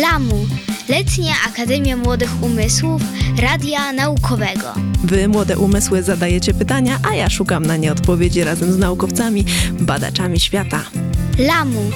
Lamu, Letnia Akademia Młodych Umysłów Radia Naukowego. Wy, młode umysły, zadajecie pytania, a ja szukam na nie odpowiedzi razem z naukowcami, badaczami świata. Lamu,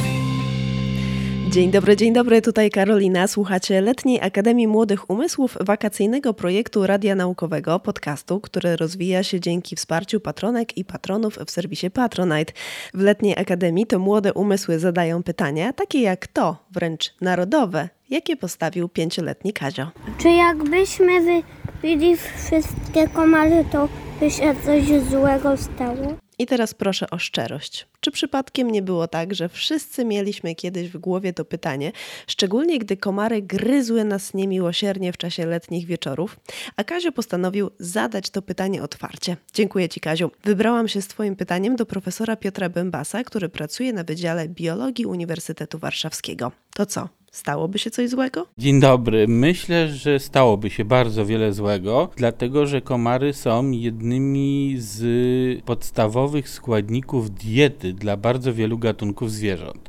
Dzień dobry, dzień dobry, tutaj Karolina. Słuchacie Letniej Akademii Młodych Umysłów, wakacyjnego projektu Radia Naukowego, podcastu, który rozwija się dzięki wsparciu patronek i patronów w serwisie Patronite. W Letniej Akademii to młode umysły zadają pytania, takie jak to, wręcz narodowe, jakie postawił pięcioletni Kazio. Czy jakbyśmy wybili wszystkie komary, to by się coś złego stało? I teraz proszę o szczerość. Czy przypadkiem nie było tak, że wszyscy mieliśmy kiedyś w głowie to pytanie, szczególnie gdy komary gryzły nas niemiłosiernie w czasie letnich wieczorów? A Kazio postanowił zadać to pytanie otwarcie. Dziękuję Ci, Kaziu. Wybrałam się z Twoim pytaniem do profesora Piotra Bębasa, który pracuje na Wydziale Biologii Uniwersytetu Warszawskiego. To co? Stałoby się coś złego? Dzień dobry. Myślę, że stałoby się bardzo wiele złego, dlatego że komary są jednymi z podstawowych składników diety dla bardzo wielu gatunków zwierząt.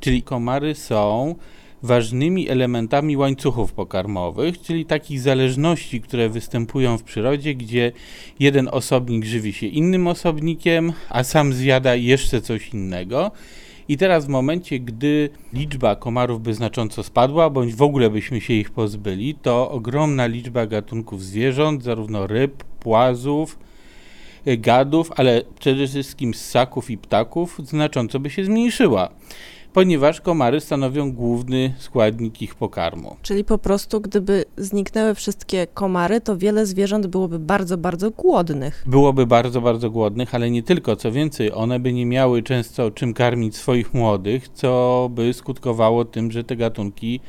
Czyli komary są ważnymi elementami łańcuchów pokarmowych, czyli takich zależności, które występują w przyrodzie, gdzie jeden osobnik żywi się innym osobnikiem, a sam zjada jeszcze coś innego. I teraz w momencie, gdy liczba komarów by znacząco spadła, bądź w ogóle byśmy się ich pozbyli, to ogromna liczba gatunków zwierząt, zarówno ryb, płazów, y, gadów, ale przede wszystkim ssaków i ptaków, znacząco by się zmniejszyła ponieważ komary stanowią główny składnik ich pokarmu. Czyli po prostu, gdyby zniknęły wszystkie komary, to wiele zwierząt byłoby bardzo, bardzo głodnych. Byłoby bardzo, bardzo głodnych, ale nie tylko. Co więcej, one by nie miały często czym karmić swoich młodych, co by skutkowało tym, że te gatunki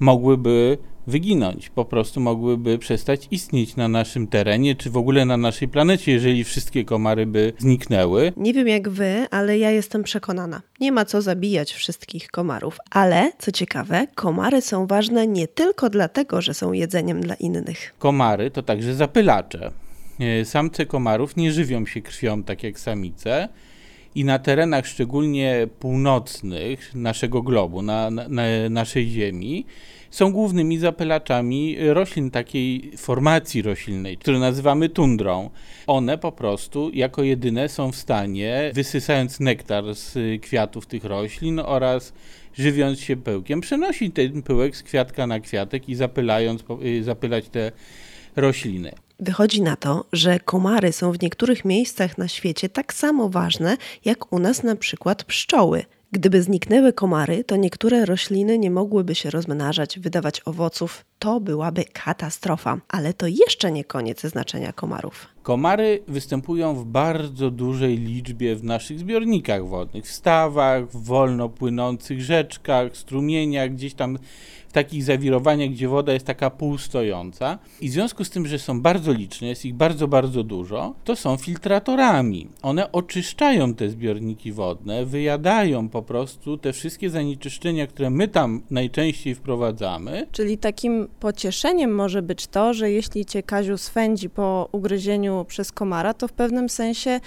mogłyby wyginąć, po prostu mogłyby przestać istnieć na naszym terenie, czy w ogóle na naszej planecie, jeżeli wszystkie komary by zniknęły. Nie wiem jak wy, ale ja jestem przekonana. Nie ma co zabijać wszystkich komarów, ale co ciekawe, komary są ważne nie tylko dlatego, że są jedzeniem dla innych. Komary to także zapylacze. E, samce komarów nie żywią się krwią tak jak samice i na terenach szczególnie północnych naszego globu, na, na, na naszej Ziemi, są głównymi zapylaczami roślin takiej formacji roślinnej, które nazywamy tundrą. One po prostu jako jedyne są w stanie, wysysając nektar z kwiatów tych roślin oraz żywiąc się pyłkiem, przenosić ten pyłek z kwiatka na kwiatek i zapylając, y, zapylać te rośliny. Wychodzi na to, że komary są w niektórych miejscach na świecie tak samo ważne jak u nas na przykład pszczoły. Gdyby zniknęły komary, to niektóre rośliny nie mogłyby się rozmnażać, wydawać owoców. To byłaby katastrofa, ale to jeszcze nie koniec znaczenia komarów. Komary występują w bardzo dużej liczbie w naszych zbiornikach wodnych, w stawach, w wolno płynących rzeczkach, strumieniach, gdzieś tam takich zawirowaniach, gdzie woda jest taka półstojąca. I w związku z tym, że są bardzo liczne, jest ich bardzo, bardzo dużo, to są filtratorami. One oczyszczają te zbiorniki wodne, wyjadają po prostu te wszystkie zanieczyszczenia, które my tam najczęściej wprowadzamy. Czyli takim pocieszeniem może być to, że jeśli cię Kaziu swędzi po ugryzieniu przez komara, to w pewnym sensie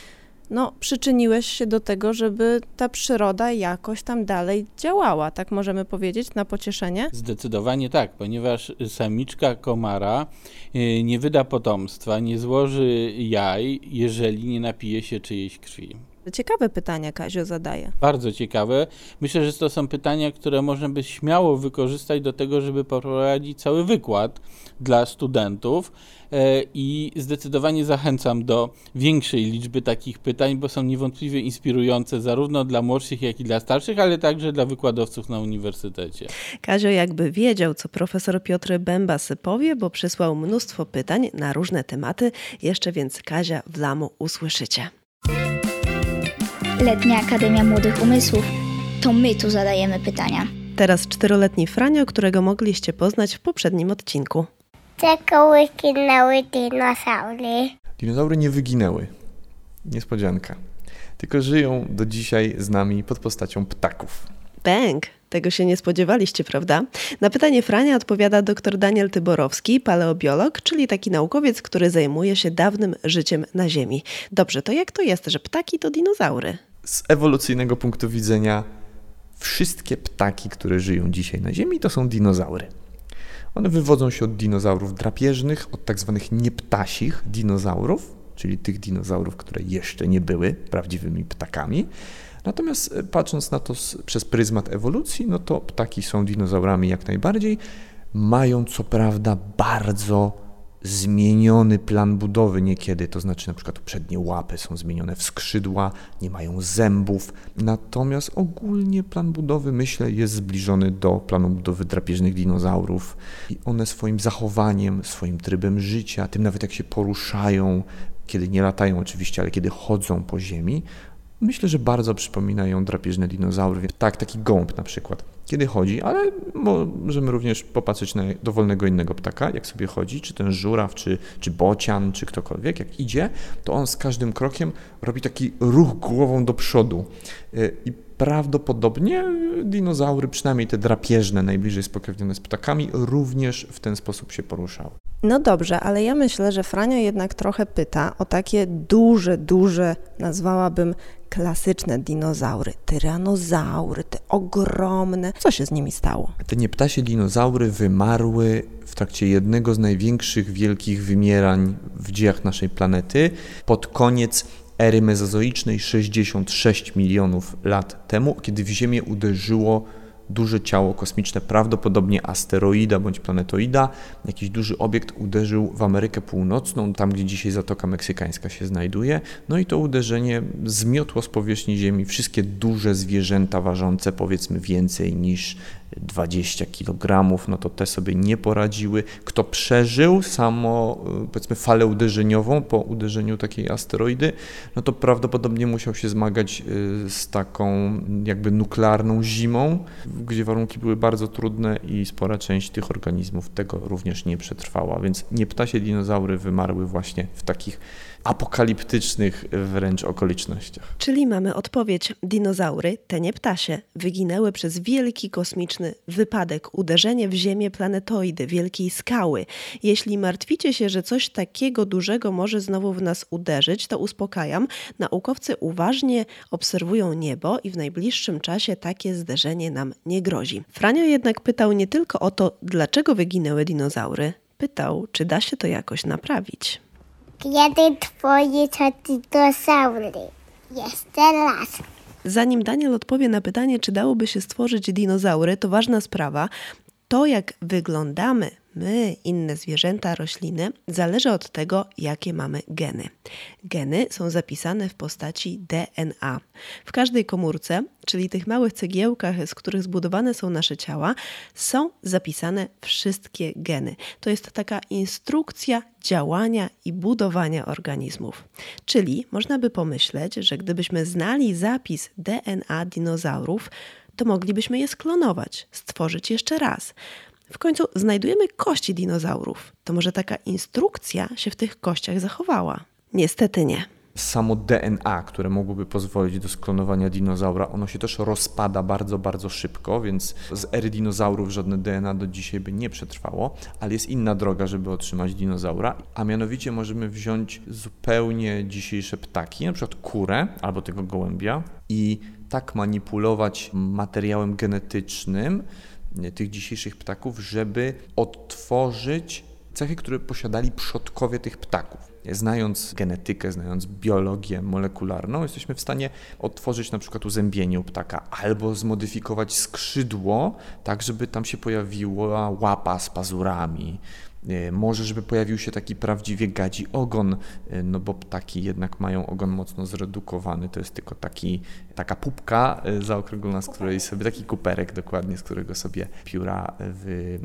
no, przyczyniłeś się do tego, żeby ta przyroda jakoś tam dalej działała, tak możemy powiedzieć, na pocieszenie? Zdecydowanie tak, ponieważ samiczka komara y, nie wyda potomstwa, nie złoży jaj, jeżeli nie napije się czyjejś krwi. Ciekawe pytania Kazio zadaje. Bardzo ciekawe. Myślę, że to są pytania, które można by śmiało wykorzystać do tego, żeby poprowadzić cały wykład dla studentów e, i zdecydowanie zachęcam do większej liczby takich pytań, bo są niewątpliwie inspirujące zarówno dla młodszych, jak i dla starszych, ale także dla wykładowców na uniwersytecie. Kazio jakby wiedział, co profesor Piotr Bębas powie, bo przysłał mnóstwo pytań na różne tematy. Jeszcze więc Kazia w Lamu usłyszycie. Letnia Akademia Młodych Umysłów. To my tu zadajemy pytania. Teraz czteroletni Franio, którego mogliście poznać w poprzednim odcinku. Czego wyginęły dinozaury? Dinozaury nie wyginęły. Niespodzianka. Tylko żyją do dzisiaj z nami pod postacią ptaków. Bang! Tego się nie spodziewaliście, prawda? Na pytanie Frania odpowiada dr Daniel Tyborowski, paleobiolog, czyli taki naukowiec, który zajmuje się dawnym życiem na Ziemi. Dobrze, to jak to jest, że ptaki to dinozaury? Z ewolucyjnego punktu widzenia Wszystkie ptaki, które żyją dzisiaj na Ziemi, to są dinozaury. One wywodzą się od dinozaurów drapieżnych, od tak zwanych nieptasich dinozaurów, czyli tych dinozaurów, które jeszcze nie były prawdziwymi ptakami. Natomiast e, patrząc na to przez pryzmat ewolucji, no to ptaki są dinozaurami jak najbardziej. Mają co prawda bardzo zmieniony plan budowy niekiedy, to znaczy na przykład przednie łapy są zmienione w skrzydła, nie mają zębów, natomiast ogólnie plan budowy myślę jest zbliżony do planu budowy drapieżnych dinozaurów i one swoim zachowaniem, swoim trybem życia, tym nawet jak się poruszają, kiedy nie latają oczywiście, ale kiedy chodzą po ziemi, myślę, że bardzo przypominają drapieżne dinozaury. Tak, taki gąb na przykład kiedy chodzi, ale możemy również popatrzeć na dowolnego innego ptaka, jak sobie chodzi, czy ten żuraw, czy, czy bocian, czy ktokolwiek, jak idzie, to on z każdym krokiem robi taki ruch głową do przodu. Y, I prawdopodobnie dinozaury, przynajmniej te drapieżne, najbliżej spokrewnione z ptakami, również w ten sposób się poruszały. No dobrze, ale ja myślę, że Franio jednak trochę pyta o takie duże, duże, nazwałabym klasyczne dinozaury, tyranozaury, te ogromne. Co się z nimi stało? Te nieptasie dinozaury wymarły w trakcie jednego z największych wielkich wymierań w dziejach naszej planety pod koniec ery mezozoicznej 66 milionów lat temu, kiedy w Ziemię uderzyło duże ciało kosmiczne, prawdopodobnie asteroida bądź planetoida, jakiś duży obiekt uderzył w Amerykę Północną, tam gdzie dzisiaj Zatoka Meksykańska się znajduje. No i to uderzenie zmiotło z powierzchni Ziemi wszystkie duże zwierzęta ważące powiedzmy więcej niż 20 kg, no to te sobie nie poradziły. Kto przeżył samo, y, powiedzmy, falę uderzeniową po uderzeniu takiej asteroidy, no to prawdopodobnie musiał się zmagać y, z taką jakby nuklearną zimą, gdzie warunki były bardzo trudne i spora część tych organizmów tego również nie przetrwała. Więc nie ptasie dinozaury wymarły właśnie w takich apokaliptycznych wręcz okolicznościach. Czyli mamy odpowiedź. Dinozaury, te nie ptasie, wyginęły przez wielki kosmiczny wypadek, uderzenie w Ziemię planetoidy, wielkiej skały. Jeśli martwicie się, że coś takiego dużego może znowu w nas uderzyć, to uspokajam. Naukowcy uważnie obserwują niebo i w najbliższym czasie takie zderzenie nam nie grozi. Franio jednak pytał nie tylko o to, dlaczego wyginęły dinozaury. Pytał, czy da się to jakoś naprawić. Kiedy twoje to dinozaury? Jeszcze raz. Zanim Daniel odpowie na pytanie, czy dałoby się stworzyć dinozaury, to ważna sprawa. To, jak wyglądamy my, inne zwierzęta, rośliny, zależy od tego, jakie mamy geny. Geny są zapisane w postaci DNA. W każdej komórce, czyli tych małych cegiełkach, z których zbudowane są nasze ciała, są zapisane wszystkie geny. To jest taka instrukcja działania i budowania organizmów. Czyli można by pomyśleć, że gdybyśmy znali zapis DNA dinozaurów, to moglibyśmy je sklonować, stworzyć jeszcze raz. W końcu znajdujemy kości dinozaurów. To może taka instrukcja się w tych kościach zachowała? Niestety nie. Samo DNA, które mogłoby pozwolić do sklonowania dinozaura, ono się też rozpada bardzo, bardzo szybko, więc z ery dinozaurów żadne DNA do dzisiaj by nie przetrwało, ale jest inna droga, żeby otrzymać dinozaura, a mianowicie możemy wziąć zupełnie dzisiejsze ptaki, na przykład kurę albo tego gołębia i tak manipulować materiałem genetycznym, tych dzisiejszych ptaków, żeby odtworzyć cechy, które posiadali przodkowie tych ptaków. Znając genetykę, znając biologię molekularną, jesteśmy w stanie odtworzyć na przykład uzębienie u ptaka albo zmodyfikować skrzydło, tak żeby tam się pojawiła łapa z pazurami, E, może, żeby pojawił się taki prawdziwie gadzi ogon, e, no bo ptaki jednak mają ogon mocno zredukowany. To jest tylko taki, taka pupka e, zaokrąglona, z której sobie, taki kuperek dokładnie, z którego sobie pióra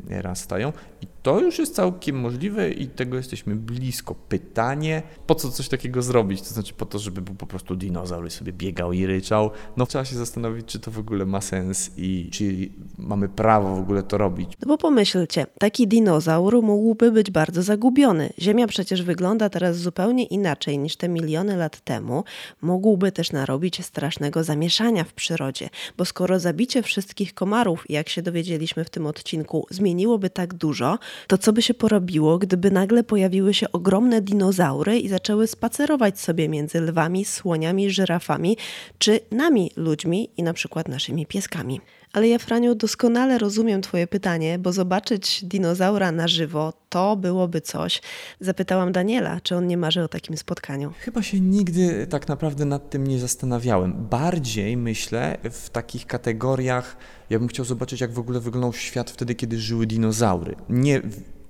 wyrastają. I to już jest całkiem możliwe i tego jesteśmy blisko. Pytanie, po co coś takiego zrobić? To znaczy po to, żeby był po prostu dinozaur i sobie biegał i ryczał. No trzeba się zastanowić, czy to w ogóle ma sens i czy mamy prawo w ogóle to robić. No bo pomyślcie, taki dinozaur mógłby być bardzo zagubiony. Ziemia przecież wygląda teraz zupełnie inaczej niż te miliony lat temu. Mógłby też narobić strasznego zamieszania w przyrodzie, bo skoro zabicie wszystkich komarów, jak się dowiedzieliśmy w tym odcinku, zmieniłoby tak dużo, to co by się porobiło, gdyby nagle pojawiły się ogromne dinozaury, i zaczęły spacerować sobie między lwami, słoniami, żyrafami czy nami, ludźmi i na przykład naszymi pieskami. Ale ja, Franiu, doskonale rozumiem Twoje pytanie, bo zobaczyć dinozaura na żywo to byłoby coś. Zapytałam Daniela, czy on nie marzy o takim spotkaniu. Chyba się nigdy tak naprawdę nad tym nie zastanawiałem. Bardziej myślę w takich kategoriach, ja bym chciał zobaczyć, jak w ogóle wyglądał świat wtedy, kiedy żyły dinozaury. Nie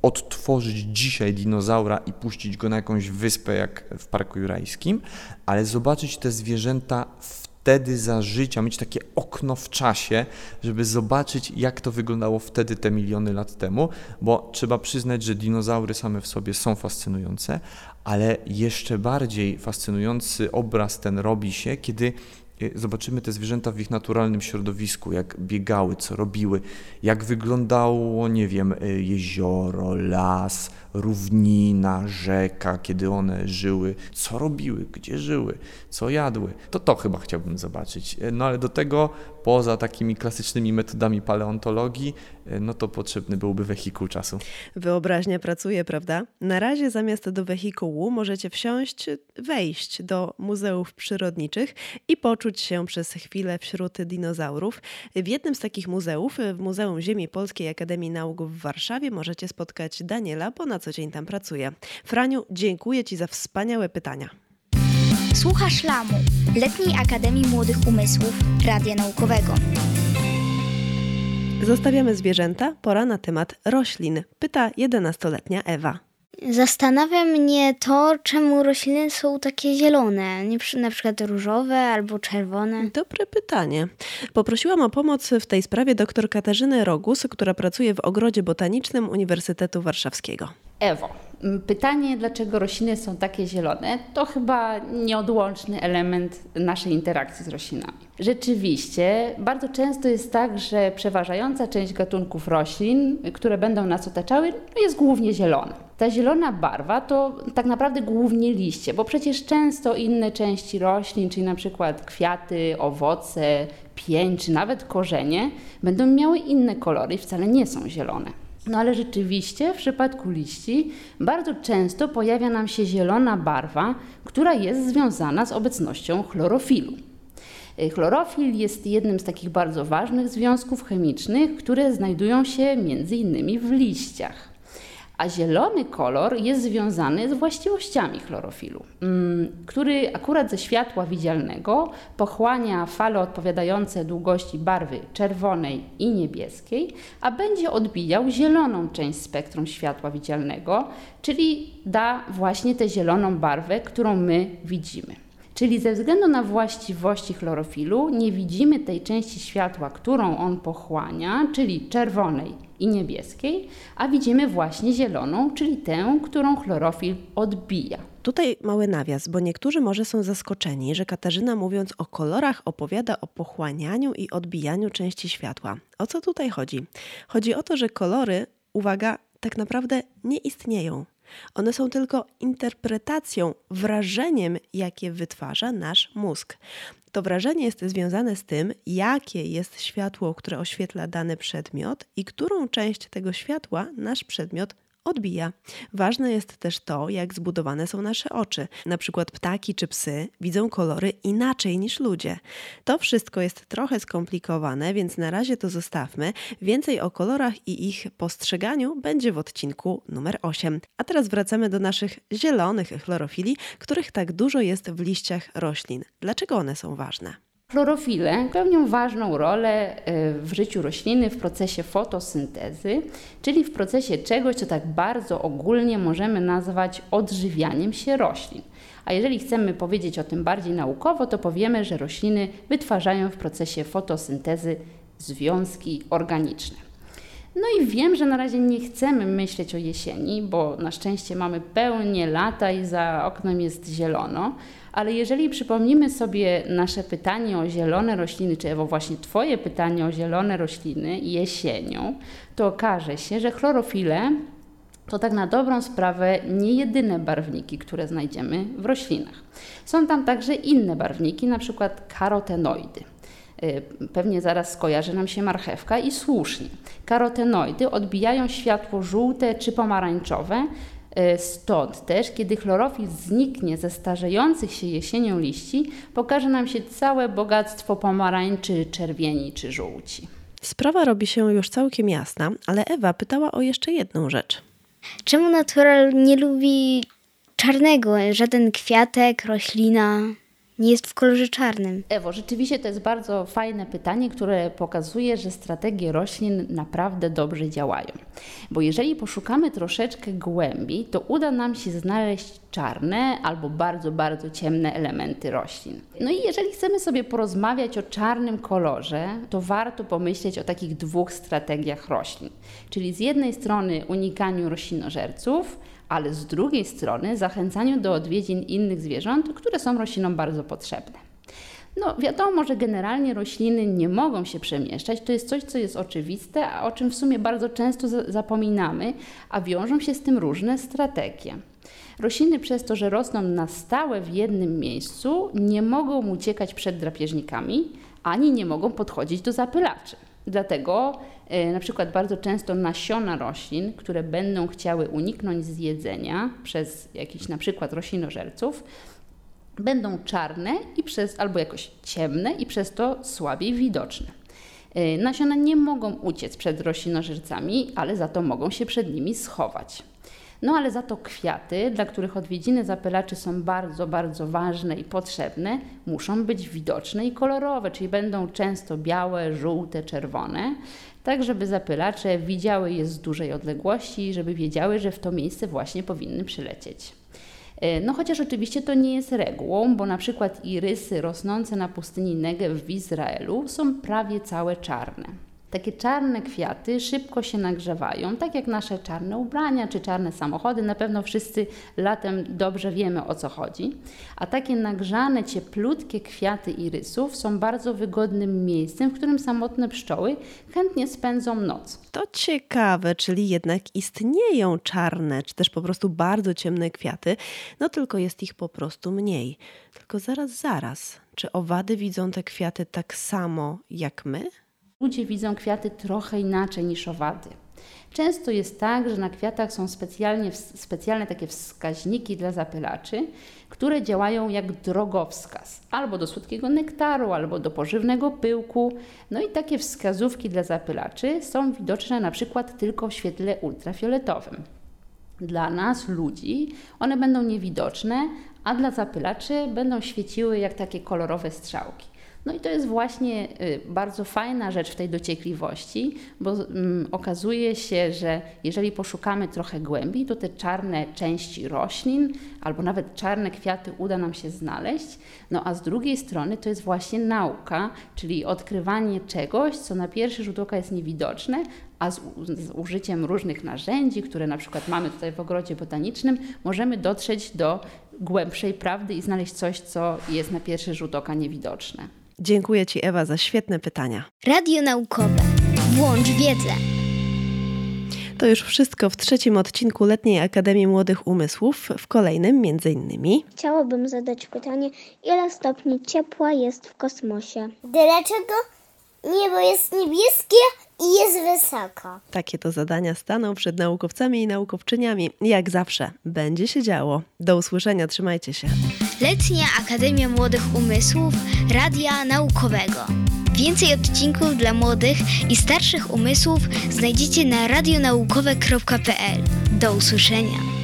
odtworzyć dzisiaj dinozaura i puścić go na jakąś wyspę, jak w Parku Jurajskim, ale zobaczyć te zwierzęta w wtedy za życia, mieć takie okno w czasie, żeby zobaczyć, jak to wyglądało wtedy te miliony lat temu, bo trzeba przyznać, że dinozaury same w sobie są fascynujące, ale jeszcze bardziej fascynujący obraz ten robi się, kiedy e, zobaczymy te zwierzęta w ich naturalnym środowisku, jak biegały, co robiły, jak wyglądało, nie wiem, e, jezioro, las, równina, rzeka, kiedy one żyły, co robiły, gdzie żyły, co jadły. To to chyba chciałbym zobaczyć. No ale do tego, poza takimi klasycznymi metodami paleontologii, no to potrzebny byłby wehikuł czasu. Wyobraźnia pracuje, prawda? Na razie zamiast do wehikułu możecie wsiąść, wejść do muzeów przyrodniczych i poczuć się przez chwilę wśród dinozaurów. W jednym z takich muzeów, w Muzeum Ziemi Polskiej Akademii Nauk w Warszawie, możecie spotkać Daniela, ponad co dzień tam pracuje. Franiu, dziękuję Ci za wspaniałe pytania. Słuchasz Lamu, Letniej Akademii Młodych Umysłów Radia Naukowego. Zostawiamy zwierzęta, pora na temat roślin, pyta 11-letnia Ewa. Zastanawia mnie to, czemu rośliny są takie zielone, nie na przykład różowe albo czerwone. Dobre pytanie. Poprosiłam o pomoc w tej sprawie dr Katarzynę Rogus, która pracuje w Ogrodzie Botanicznym Uniwersytetu Warszawskiego. Ewo, pytanie, dlaczego rośliny są takie zielone, to chyba nieodłączny element naszej interakcji z roślinami. Rzeczywiście, bardzo często jest tak, że przeważająca część gatunków roślin, które będą nas otaczały, no jest głównie zielona. Ta zielona barwa to tak naprawdę głównie liście, bo przecież często inne części roślin, czyli na przykład kwiaty, owoce, pień czy nawet korzenie, będą miały inne kolory i wcale nie są zielone. No ale rzeczywiście w przypadku liści bardzo często pojawia nam się zielona barwa, która jest związana z obecnością chlorofilu. Y, chlorofil jest jednym z takich bardzo ważnych związków chemicznych, które znajdują się między innymi w liściach a zielony kolor jest związany z właściwościami chlorofilu, mm, który akurat ze światła widzialnego pochłania fale odpowiadające długości barwy czerwonej i niebieskiej, a będzie odbijał zieloną część spektrum światła widzialnego, czyli da właśnie tę zieloną barwę, którą my widzimy. Czyli ze względu na właściwości chlorofilu nie widzimy tej części światła, którą on pochłania, czyli czerwonej i niebieskiej, a widzimy właśnie zieloną, czyli tę, którą chlorofil odbija. Tutaj mały nawias, bo niektórzy może są zaskoczeni, że Katarzyna mówiąc o kolorach opowiada o pochłanianiu i odbijaniu części światła. O co tutaj chodzi? Chodzi o to, że kolory, uwaga, tak naprawdę nie istnieją. One są tylko interpretacją, wrażeniem, jakie wytwarza nasz mózg. To wrażenie jest związane z tym, jakie jest światło, które oświetla dany przedmiot i którą część tego światła nasz przedmiot odbija. Ważne jest też to, jak zbudowane są nasze oczy. Na przykład ptaki czy psy widzą kolory inaczej niż ludzie. To wszystko jest trochę skomplikowane, więc na razie to zostawmy. Więcej o kolorach i ich postrzeganiu będzie w odcinku numer 8. A teraz wracamy do naszych zielonych chlorofili, których tak dużo jest w liściach roślin. Dlaczego one są ważne? Chlorofile pełnią ważną rolę e, w życiu rośliny w procesie fotosyntezy, czyli w procesie czegoś, co tak bardzo ogólnie możemy nazwać odżywianiem się roślin. A jeżeli chcemy powiedzieć o tym bardziej naukowo, to powiemy, że rośliny wytwarzają w procesie fotosyntezy związki organiczne. No i wiem, że na razie nie chcemy myśleć o jesieni, bo na szczęście mamy pełnię lata i za oknem jest zielono, ale jeżeli przypomnimy sobie nasze pytanie o zielone rośliny, czy Ewo właśnie Twoje pytanie o zielone rośliny jesienią, to okaże się, że chlorofile to tak na dobrą sprawę nie jedyne barwniki, które znajdziemy w roślinach. Są tam także inne barwniki, na przykład karotenoidy. Y, pewnie zaraz skojarzy nam się marchewka i słusznie. Karotenoidy odbijają światło żółte czy pomarańczowe, E, stąd też, kiedy chlorofil zniknie ze starzejących się jesienią liści, pokaże nam się całe bogactwo pomarańczy, czerwieni czy żółci. Sprawa robi się już całkiem jasna, ale Ewa pytała o jeszcze jedną rzecz. Czemu natural nie lubi czarnego? Żaden kwiatek, roślina nie jest w kolorze czarnym. Ewo, rzeczywiście to jest bardzo fajne pytanie, które pokazuje, że strategie roślin naprawdę dobrze działają. Bo jeżeli poszukamy troszeczkę głębiej, to uda nam się znaleźć czarne albo bardzo, bardzo ciemne elementy roślin. No i jeżeli chcemy sobie porozmawiać o czarnym kolorze, to warto pomyśleć o takich dwóch strategiach roślin. Czyli z jednej strony unikaniu roślinożerców, ale z drugiej strony zachęcaniu do odwiedzin innych zwierząt, które są roślinom bardzo potrzebne. No, wiadomo, że generalnie rośliny nie mogą się przemieszczać. To jest coś, co jest oczywiste, a o czym w sumie bardzo często zapominamy, a wiążą się z tym różne strategie. Rośliny przez to, że rosną na stałe w jednym miejscu, nie mogą uciekać przed drapieżnikami, ani nie mogą podchodzić do zapylaczy. Dlatego e, na przykład bardzo często nasiona roślin, które będą chciały uniknąć zjedzenia przez jakichś na przykład roślinożerców, będą czarne i przez, albo jakoś ciemne i przez to słabiej widoczne. E, nasiona nie mogą uciec przed roślinożercami, ale za to mogą się przed nimi schować. No ale za to kwiaty, dla których odwiedziny zapylaczy są bardzo, bardzo ważne i potrzebne, muszą być widoczne i kolorowe, czyli będą często białe, żółte, czerwone, tak żeby zapylacze widziały je z dużej odległości, żeby wiedziały, że w to miejsce właśnie powinny przylecieć. E, no chociaż oczywiście to nie jest regułą, bo na przykład irysy rosnące na pustyni Negev w Izraelu są prawie całe czarne. Takie czarne kwiaty szybko się nagrzewają, tak jak nasze czarne ubrania czy czarne samochody. Na pewno wszyscy latem dobrze wiemy o co chodzi. A takie nagrzane, cieplutkie kwiaty irysów są bardzo wygodnym miejscem, w którym samotne pszczoły chętnie spędzą noc. To ciekawe, czyli jednak istnieją czarne, czy też po prostu bardzo ciemne kwiaty, no tylko jest ich po prostu mniej. Tylko zaraz, zaraz. Czy owady widzą te kwiaty tak samo jak my? Ludzie widzą kwiaty trochę inaczej niż owady. Często jest tak, że na kwiatach są specjalnie, specjalne takie wskaźniki dla zapylaczy, które działają jak drogowskaz albo do słodkiego nektaru, albo do pożywnego pyłku. No i takie wskazówki dla zapylaczy są widoczne na przykład tylko w świetle ultrafioletowym. Dla nas, ludzi, one będą niewidoczne, a dla zapylaczy będą świeciły jak takie kolorowe strzałki. No i to jest właśnie y, bardzo fajna rzecz w tej dociekliwości, bo mm, okazuje się, że jeżeli poszukamy trochę głębiej, to te czarne części roślin albo nawet czarne kwiaty uda nam się znaleźć. No a z drugiej strony to jest właśnie nauka, czyli odkrywanie czegoś, co na pierwszy rzut oka jest niewidoczne, a z, z, użyciem różnych narzędzi, które na przykład mamy tutaj w ogrodzie botanicznym, możemy dotrzeć do głębszej prawdy i znaleźć coś, co jest na pierwszy rzut oka niewidoczne. Dziękuję Ci, Ewa, za świetne pytania. Radio naukowe. Włącz wiedzę. To już wszystko w trzecim odcinku Letniej Akademii Młodych Umysłów. W kolejnym między innymi chciałabym zadać pytanie, ile stopni ciepła jest w kosmosie? Dlaczego niebo jest niebieskie i jest wysoko? Takie to zadania staną przed naukowcami i naukowczyniami. Jak zawsze, będzie się działo. Do usłyszenia, trzymajcie się. Letnia Akademia Młodych Umysłów Radia Naukowego. Więcej odcinków dla młodych i starszych umysłów znajdziecie na radionaukowe.pl. Do usłyszenia.